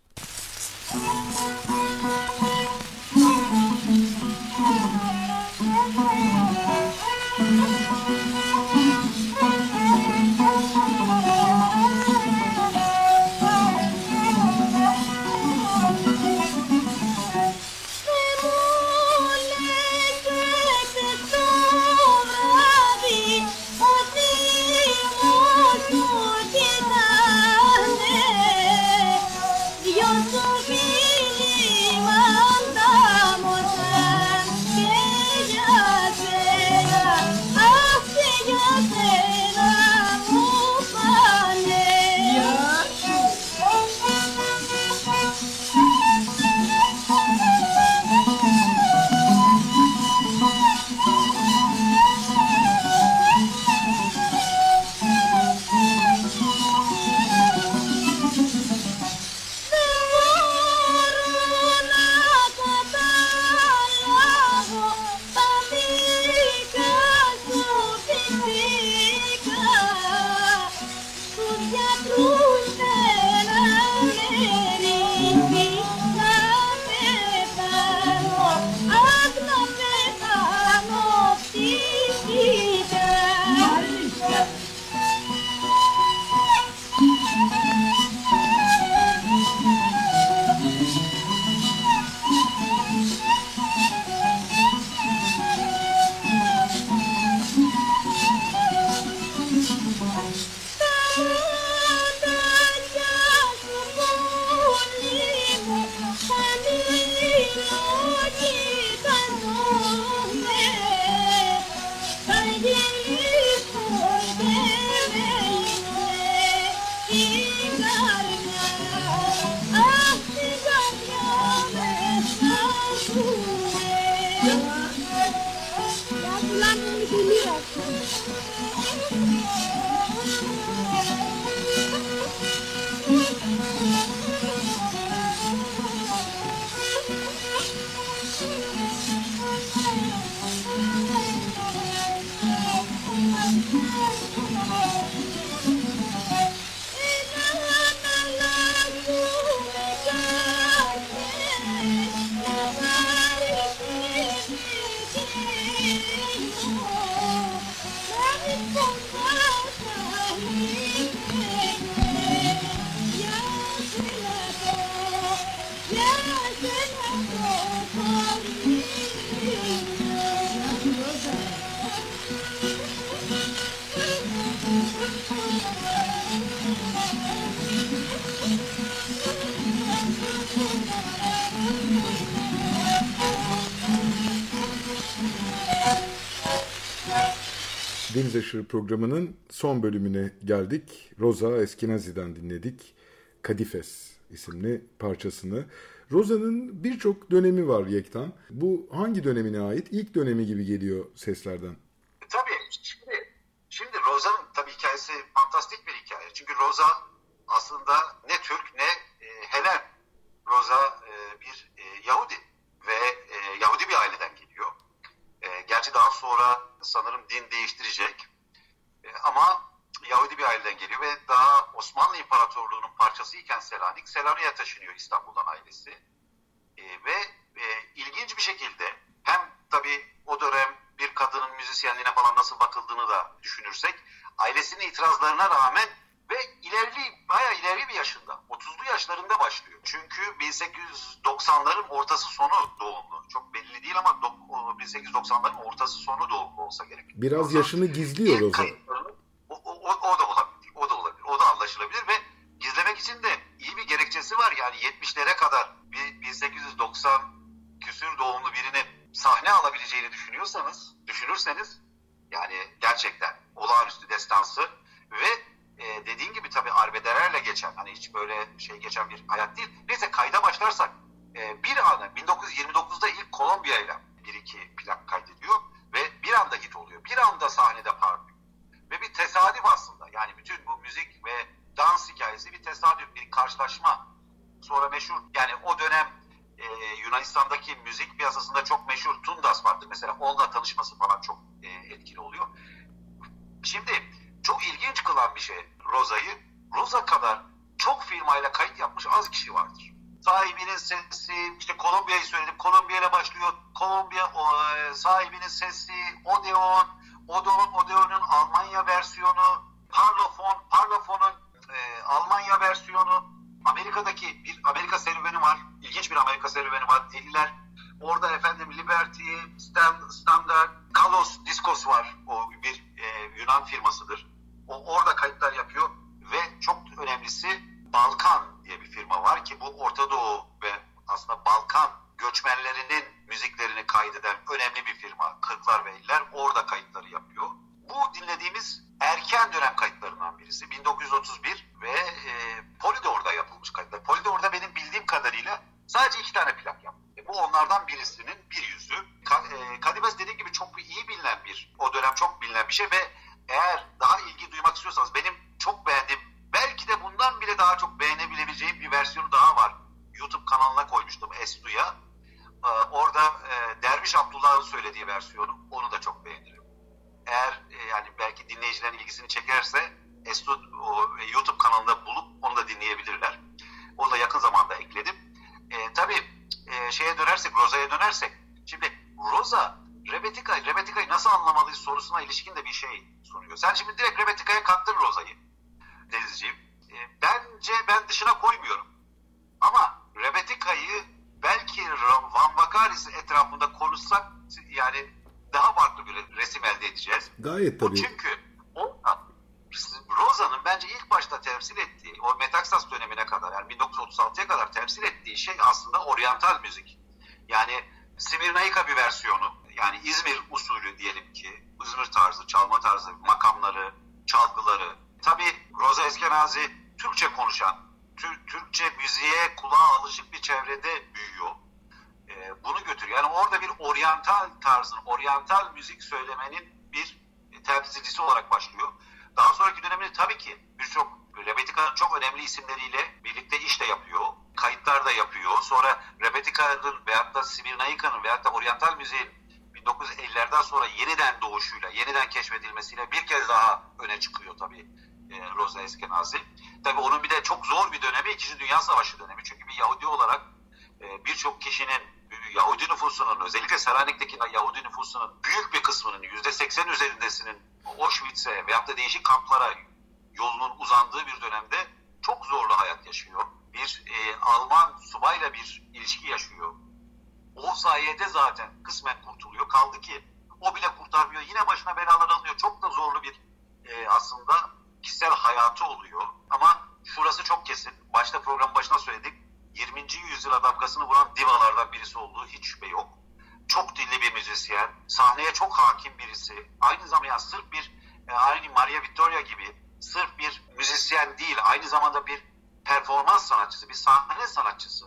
Deniz Aşırı programının son bölümüne geldik. Rosa Eskenazi'den dinledik. Kadifes isimli parçasını. Rosa'nın birçok dönemi var Yektan. Bu hangi dönemine ait? İlk dönemi gibi geliyor seslerden. Tabii. Şimdi, şimdi Rosa'nın tabii hikayesi fantastik bir hikaye. Çünkü Rosa aslında ne Türk ne e, Helen. Rosa e, bir e, Yahudi ve e, Yahudi bir aileden gerçi daha sonra sanırım din değiştirecek. E, ama Yahudi bir aileden geliyor ve daha Osmanlı İmparatorluğu'nun parçası iken Selanik, Selanik'e taşınıyor İstanbul'dan ailesi. E, ve e, ilginç bir şekilde hem tabii o dönem bir kadının müzisyenliğine falan nasıl bakıldığını da düşünürsek ailesinin itirazlarına rağmen ve ilerli, bayağı ileri bir yaşında. 30'lu yaşlarında başlıyor. Çünkü 1890'ların ortası sonu doğumlu. Çok belli değil ama 1890'ların ortası sonu doğumlu olsa gerek. Biraz yaşını gizliyor. O, o, o, o da olabilir. O da olabilir. O da anlaşılabilir ve gizlemek için de iyi bir gerekçesi var. Yani 70'lere kadar bir 1890 küsür doğumlu birinin sahne alabileceğini düşünüyorsanız, düşünürseniz yani gerçekten olağanüstü destansı ve e, dediğin gibi tabii arbedelerle geçen hani hiç böyle şey geçen bir hayat değil. Neyse kayda başlarsak e, bir anda 1929'da ilk Kolombiya ile bir iki plak kaydediyor ve bir anda hit oluyor. Bir anda sahnede parlıyor. Ve bir tesadüf aslında. Yani bütün bu müzik ve dans hikayesi bir tesadüf, bir karşılaşma. Sonra meşhur yani o dönem e, Yunanistan'daki müzik piyasasında çok meşhur Tundas vardır. Mesela onunla tanışması falan çok e, etkili oluyor. Şimdi çok ilginç kılan bir şey Rosa'yı. Rosa kadar çok firmayla kayıt yapmış az kişi vardır. Sahibinin sesi, işte Kolombiya'yı söyledim. Kolombiya ile başlıyor. Kolombiya o, e, sahibinin sesi, Odeon, Odeon, Odeon'un Almanya versiyonu, Parlophone, Parlophone'un e, Almanya versiyonu, Amerika'daki bir Amerika serüveni var. İlginç bir Amerika serüveni var. 50'ler. Orada efendim Liberty, Stand, Standard, Kalos Discos var. O bir e, Yunan firmasıdır. O orada kayıtlar yapıyor ve çok önemlisi Balkan diye bir firma var ki bu Orta Doğu ve aslında Balkan göçmenlerinin müziklerini kaydeden önemli bir firma. Kırklar ve Eller orada kayıtları yapıyor. Bu dinlediğimiz erken dönem kayıtlarından birisi. 1931 ve e, Polydor'da yapılmış kayıtlar. Polydor'da benim bildiğim kadarıyla sadece iki tane plak yaptı. Bu onlardan birisinin bir yüzü. E, Kadibes dediğim gibi çok iyi bilinen bir, o dönem çok bilinen bir şey ve eğer daha ilgi duymak istiyorsanız benim çok beğendiğim, belki de bundan bile daha çok beğenebileceğim bir versiyonu daha var. YouTube kanalına koymuştum Estu'ya. Ee, orada e, Derviş Abdullah'ın söylediği versiyonu, onu da çok beğenirim. Eğer e, yani belki dinleyicilerin ilgisini çekerse Estu o, e, YouTube kanalında bulup onu da dinleyebilirler. Onu da yakın zamanda ekledim. E, tabii e, şeye dönersek, Rosa'ya dönersek. Şimdi Rosa, Rebetika'yı, Rebetika'yı nasıl anlamalıyız sorusuna ilişkin de bir şey soruyor. Sen şimdi direkt Rebetika'ya kattın Rosa'yı Denizciğim. E, bence ben dışına koymuyorum. Ama Rebetika'yı belki Van Vakaris etrafında konuşsak yani daha farklı bir resim elde edeceğiz. Gayet Bu tabii. çünkü o Rosa'nın bence ilk başta temsil ettiği o Metaxas dönemine kadar yani 1936'ya kadar temsil ettiği şey aslında oryantal müzik. Yani Simirnaika bir versiyonu yani İzmir usulü diyelim ki İzmir tarzı, çalma tarzı, makamları, çalgıları. Tabii Roza Eskenazi Türkçe konuşan, Tür- Türkçe müziğe kulağa alışık bir çevrede büyüyor. Ee, bunu götürüyor. Yani orada bir oryantal tarzın, oryantal müzik söylemenin bir temsilcisi olarak başlıyor. Daha sonraki döneminde tabii ki birçok Rebetika'nın çok önemli isimleriyle birlikte iş de yapıyor. Kayıtlar da yapıyor. Sonra Rebetika'nın veyahut da Simirnaika'nın veyahut da oryantal müziğin 1950'lerden sonra yeniden doğuşuyla, yeniden keşfedilmesiyle bir kez daha öne çıkıyor tabii e, Rosa Eskenazi. Tabii onun bir de çok zor bir dönemi İkinci Dünya Savaşı dönemi. Çünkü bir Yahudi olarak e, birçok kişinin Yahudi nüfusunun özellikle Selanik'teki Yahudi nüfusunun büyük bir kısmının yüzde seksen üzerindesinin Auschwitz'e veyahut da değişik kamplara yolunun uzandığı bir dönemde çok zorlu hayat yaşıyor. Bir e, Alman subayla bir ilişki yaşıyor. O sayede zaten kısmen kurtuluyor. Kaldı ki kurtarmıyor. Yine başına belalar alıyor. Çok da zorlu bir e, aslında kişisel hayatı oluyor. Ama şurası çok kesin. Başta program başına söyledik. 20. yüzyıla damgasını vuran divalardan birisi olduğu hiç şüphe yok. Çok dilli bir müzisyen, sahneye çok hakim birisi. Aynı zamanda sırf bir e, aynı Maria Vittoria gibi sırf bir müzisyen değil aynı zamanda bir performans sanatçısı, bir sahne sanatçısı.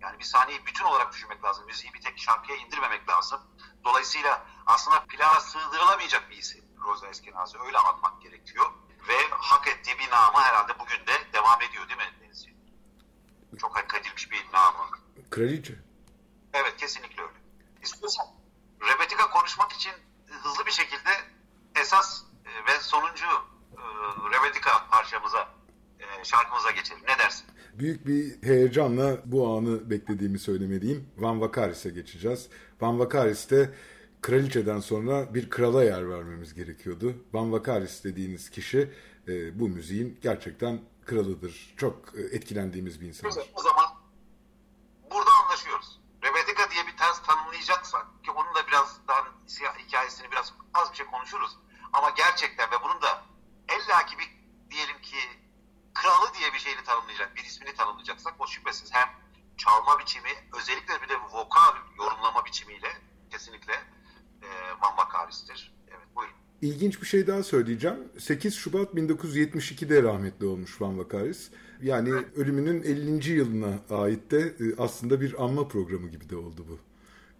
Yani bir sahneyi bütün olarak düşünmek lazım. Müziği bir tek şarkıya indirmemek lazım. Dolayısıyla aslında plağa sığdırılamayacak bir isim Rosa Eskenazi. Öyle anmak gerekiyor. Ve hak ettiği bir namı herhalde bugün de devam ediyor değil mi Denizciğim? Çok hak edilmiş bir namı. Kraliçe. Evet kesinlikle öyle. İstiyorsan Rebetiko konuşmak için hızlı bir şekilde esas e, ve sonuncu e, Rebetiko parçamıza, e, şarkımıza geçelim. Ne dersin? Büyük bir heyecanla bu anı beklediğimi söylemeliyim. Van Vakaris'e geçeceğiz. Van Vakaris'te kraliçeden sonra bir krala yer vermemiz gerekiyordu. Van Vakaris dediğiniz kişi bu müziğin gerçekten kralıdır. Çok etkilendiğimiz bir insandır. O zaman burada anlaşıyoruz. Rebetiko diye bir ters tanımlayacaksak ki onun da biraz daha hikayesini biraz az bir şey konuşuruz. Ama gerçekten ve bunun da ellaki bir diyelim ki kralı diye bir şeyini tanımlayacak, bir ismini tanımlayacaksak o şüphesiz hem çalma biçimi özellikle bir de vokal yorumlama biçimiyle kesinlikle e, Van Vakaris'tir. Evet buyurun. İlginç bir şey daha söyleyeceğim. 8 Şubat 1972'de rahmetli olmuş Van Vakaris. Yani ölümünün 50. yılına ait de e, aslında bir anma programı gibi de oldu bu.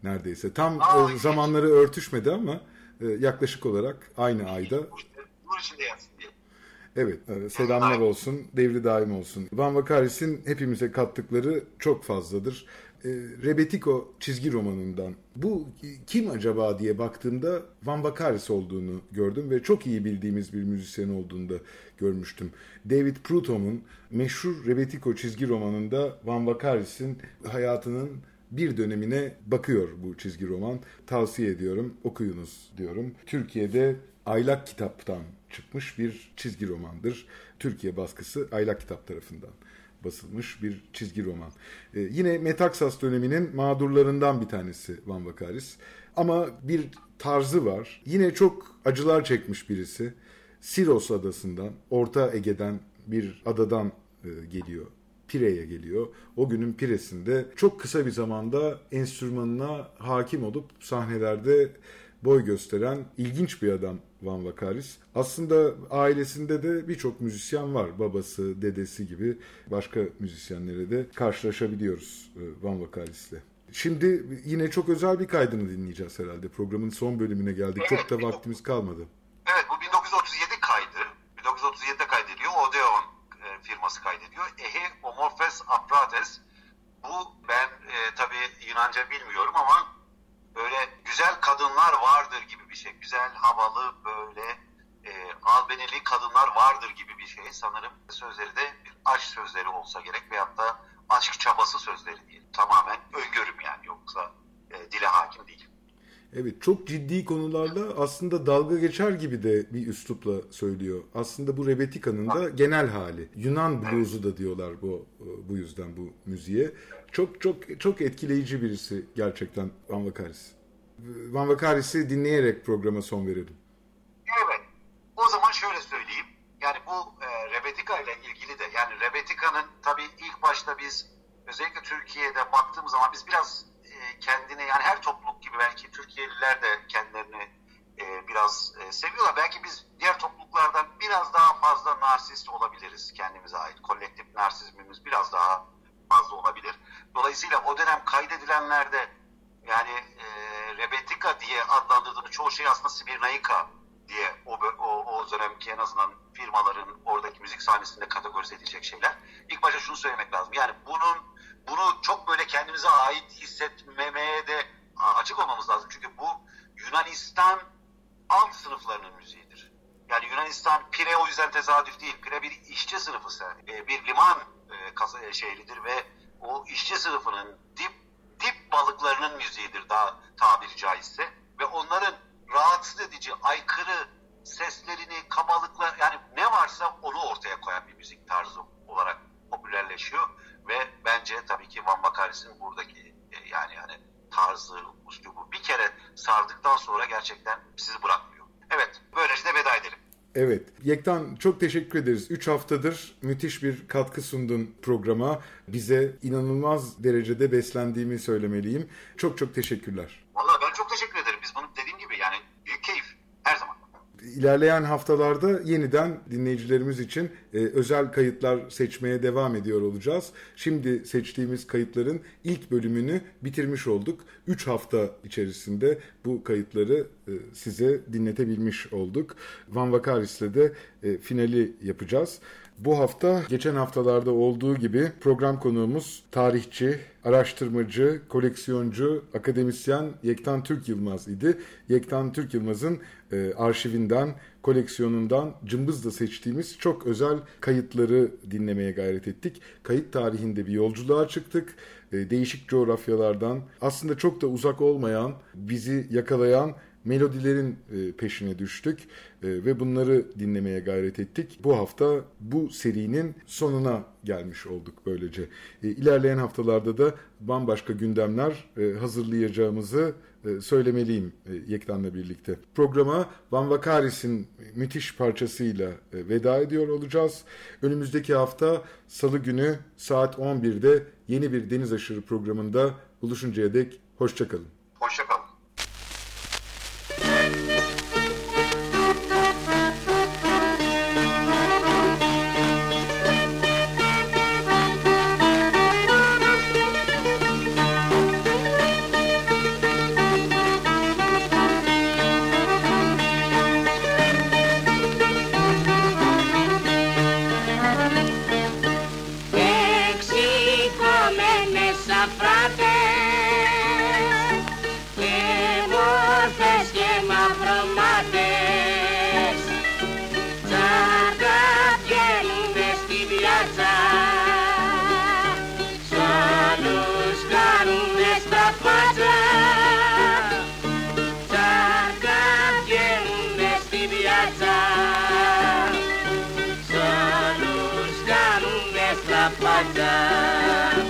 Neredeyse. Tam Aa, zamanları örtüşmedi ama yaklaşık olarak aynı ayda. Evet, e, selamlar olsun, devri daim olsun. Van Vakaris'in hepimize kattıkları çok fazladır. E, Rebetiko çizgi romanından bu kim acaba diye baktığımda Van Vakaris olduğunu gördüm ve çok iyi bildiğimiz bir müzisyen olduğunu da görmüştüm. David Prudhomme'un meşhur Rebetiko çizgi romanında Van Vakaris'in hayatının bir dönemine bakıyor bu çizgi roman. Tavsiye ediyorum, okuyunuz diyorum. Türkiye'de Aylak Kitap'tan çıkmış bir çizgi romandır. Türkiye baskısı Aylak Kitap tarafından basılmış bir çizgi roman. Ee, yine Metaksas döneminin mağdurlarından bir tanesi Van Vakaris. Ama bir tarzı var. Yine çok acılar çekmiş birisi. Siros adasından, Orta Ege'den bir adadan e, geliyor. Pire'ye geliyor. O günün Pire'sinde çok kısa bir zamanda enstrümanına hakim olup sahnelerde boy gösteren ilginç bir adam Van Vakaris. Aslında ailesinde de birçok müzisyen var. Babası, dedesi gibi başka müzisyenlere de karşılaşabiliyoruz e, Van Vakaris'le. Şimdi yine çok özel bir kaydını dinleyeceğiz herhalde. Programın son bölümüne geldik. Çok da vaktimiz kalmadı. Evet bu 1937 kaydı. 1937'de kaydediliyor. Odeon e, firması kaydediyor. Ehe Omorphes Aprates. Bu ben e, Yunanca bilmiyorum ama böyle güzel kadınlar vardır gibi bir şey. Güzel, havalı, böyle e, albenili kadınlar vardır gibi bir şey. Sanırım sözleri de bir aşk sözleri olsa gerek veyahut da aşk çabası sözleri değil. Tamamen öngörüm yani yoksa e, dile hakim değil. Evet çok ciddi konularla aslında dalga geçer gibi de bir üslupla söylüyor. Aslında bu Rebetika'nın da genel hali. Yunan bluzu da diyorlar bu bu yüzden bu müziğe. Çok çok çok etkileyici birisi gerçekten Van Vakaris. Van Vakaris'i dinleyerek programa son verelim. Narsist olabiliriz kendimize ait. Kolektif narsizmimiz biraz daha fazla olabilir. Dolayısıyla o dönem kaydedilenlerde yani e, Rebetika diye adlandırdığımız çoğu şey aslında Sibirnaika diye o, o, o dönemki en azından firmaların oradaki müzik sahnesinde kategorize edilecek şeyler. İlk başta şunu söylemek lazım. Yani bunun bunu çok böyle kendimize ait hissetmemeye de açık olmamız lazım. Çünkü bu Yunanistan alt sınıflarının müziğidir. Yani Yunanistan Pire o yüzden tesadüf değil. Pire bir işçi sınıfı yani. bir liman e, kasa şehridir ve o işçi sınıfının dip dip balıklarının müziğidir daha tabiri caizse ve onların rahatsız edici, aykırı seslerini, kabalıklar yani ne varsa onu ortaya koyan bir müzik tarzı olarak popülerleşiyor ve bence tabii ki Van Vakaris'in buradaki e, yani yani tarzı, uslubu bir kere sardıktan sonra bırakmıyor. Evet, böylece de veda edelim. Evet. Yektan çok teşekkür ederiz. 3 haftadır müthiş bir katkı sundun programa. Bize inanılmaz derecede beslendiğimi söylemeliyim. Çok çok teşekkürler. Vallahi ben çok teşekkür ederim. Biz bunu dediğim gibi yani büyük keyif her zaman. İlerleyen haftalarda yeniden dinleyicilerimiz için e, özel kayıtlar seçmeye devam ediyor olacağız. Şimdi seçtiğimiz kayıtların ilk bölümünü bitirmiş olduk. 3 hafta içerisinde bu kayıtları e, size dinletebilmiş olduk. Van Vakaris'le de e, finali yapacağız. Bu hafta geçen haftalarda olduğu gibi program konuğumuz tarihçi, araştırmacı, koleksiyoncu, akademisyen Yektan Türk Yılmaz idi. Yektan Türk Yılmaz'ın e, arşivinden, koleksiyonundan cımbızla seçtiğimiz çok özel kayıtları dinlemeye gayret ettik. Kayıt tarihinde bir yolculuğa çıktık. E, değişik coğrafyalardan aslında çok da uzak olmayan, bizi yakalayan melodilerin e, peşine düştük e, ve bunları dinlemeye gayret ettik. Bu hafta bu serinin sonuna gelmiş olduk böylece. E, ilerleyen haftalarda da bambaşka gündemler hazırlayacağımızı söylemeliyim Yektan'la birlikte. Programa Van Vakaris'in müthiş parçasıyla veda ediyor olacağız. Önümüzdeki hafta Salı günü saat 11'de yeni bir Deniz Aşırı programında buluşuncaya dek hoşçakalın. Hoşçakalın. Baghdad.